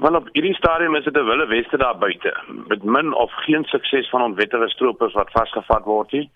Wel op hierdie stadium is dit 'n wille weste daar buite. Met min of geen sukses van onwettige stroopers wat vasgevat word nie.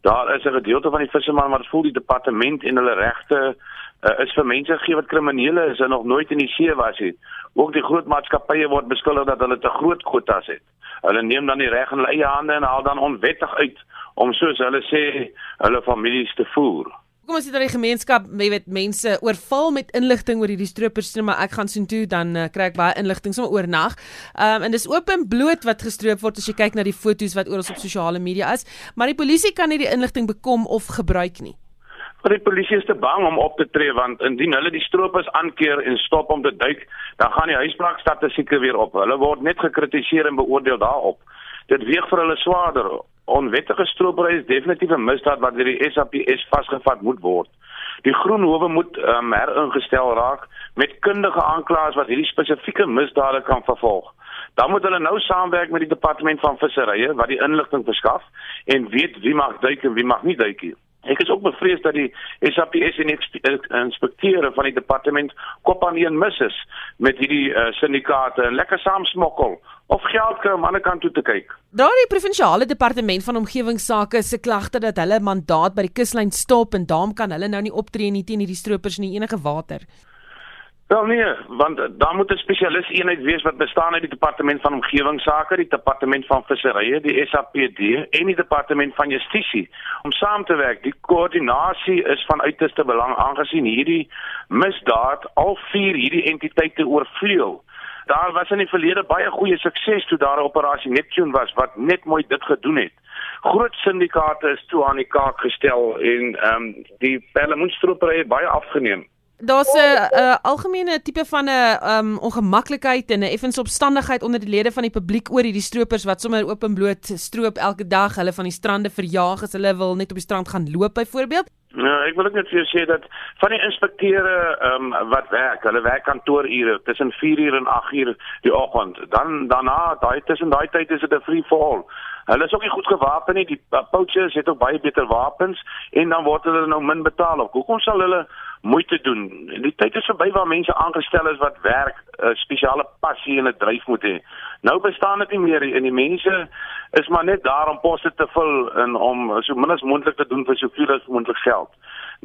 Daar is 'n gedeelte van die visserman wat voel die departement en hulle regte uh, is vir mense gegee wat kriminele is en nog nooit in die see was nie. Ook die groot maatskappye word beskuldig dat hulle te groot kwotas het. Hulle neem dan die reg in hulle eie hande en haal dan onwettig uit om soos hulle sê hulle families te voer. Kom ons sê dat die gemeenskap, jy weet, mense oorval met inligting oor hierdie stroopers, maar ek gaan sien toe dan uh, kry ek baie inligting sommer oornag. Ehm um, en dis oop en bloot wat gestroop word as jy kyk na die foto's wat oral op sosiale media is, maar die polisie kan nie die inligting bekom of gebruik nie. Maar die polisie is te bang om op te tree want indien hulle die stroopers aankeer en stop om te duik, dan gaan die huisbraak statistieke weer op. Hulle word net gekritiseer en beoordeel daarop. Dit weeg vir hulle swaarder onwettige stropery is definitief 'n misdaad wat deur die SAPS vasgevat moet word. Die Groen Howe moet um, heringestel raak met kundige aanklaers wat hierdie spesifieke misdade kan vervolg. Dan moet hulle nou saamwerk met die departement van visserye wat die inligting verskaf en weet wie mag duik en wie mag nie duik nie. Ek is ook bevrees dat die SAPS en die inspekteure van die departement kop aan een mis is met hierdie uh, syndikaate en lekker saamsmokkel of geld kry om aan die kant toe te kyk. Daar die provinsiale departement van omgewingsake se klagte dat hulle mandaat by die kuslyn stop en daarom kan hulle nou nie optree nie teen hierdie stroopers nie enige water. Wel nee, want daar moet 'n spesialis eenheid wees wat bestaan uit die departement van omgewingsake, die departement van visserye, die SAPD en die departement van justisie om saam te werk. Die koördinasie is van uiterste belang aangesien hierdie misdaad al vier hierdie entiteite oorvleuel. Daar was in die verlede baie goeie sukses toe daar 'n operasie Neptune was wat net mooi dit gedoen het. Groot syndikaate is toe aan die kaak gestel en ehm um, die perlemoenstropery het baie afgeneem. Daar's 'n uh, algemene tipe van 'n um, ongemaklikheid en 'n effens opstandigheid onder die lede van die publiek oor hierdie stroopers wat sommer openbloot stroop elke dag, hulle van die strande verjaag as hulle wil net op die strand gaan loop byvoorbeeld. Ja, ek wil ook net vir jou sê dat van die inspekteure ehm um, wat werk, hulle werk kantoorure tussen 4 uur en 8 uur die oggend. Dan daarna, daai tussen daai tyd is dit 'n free fall. Hulle is ook nie goed gewapen nie. Die poachers het ook baie beter wapens en dan word hulle nou min betaal. Hoekom sal hulle moeite doen. Die tyd is verby waar mense aangestel is wat werk, 'n uh, spesiale passie en 'n dryf moet hê. Nou bestaan dit nie meer en die mense is maar net daar om poste te vul en om so min as moontlik te doen vir soveel as moontlik geld.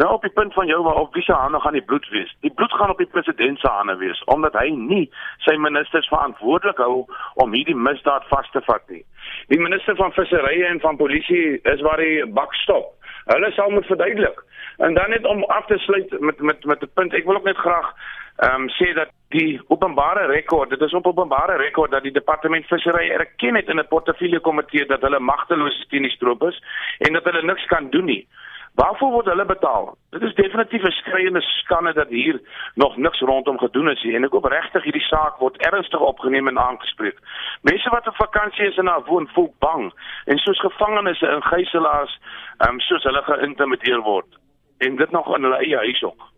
Nou op die punt van jou waar op wie se hande gaan die bloed wees? Die bloed gaan op die president se hande wees omdat hy nie sy ministers verantwoordelik hou om hierdie misdaad vas te vat nie. Die minister van visserye en van polisie is waar die bak stop. Hulle sal moet verduidelik. En dan net om af te sluit met met met 'n punt, ek wil ook net graag ehm um, sê dat die openbare rekord, dit is op openbare rekord dat die departement visserry erken het in 'n portefeulje komitee dat hulle magteloos is teen die stroopers en dat hulle niks kan doen nie. Waarvoor word hulle betaal? Dit is definitief 'n skreiende skande dat hier nog niks rondom gedoen is nie en ek hoop regtig hierdie saak word ernstig opgeneem en aangespreek. Mense wat op vakansie is en daar woon, voel bang en soos gevangenes en gijslaers, ehm um, soos hulle geïntimideer word en dit nog in hulle eie huis ook.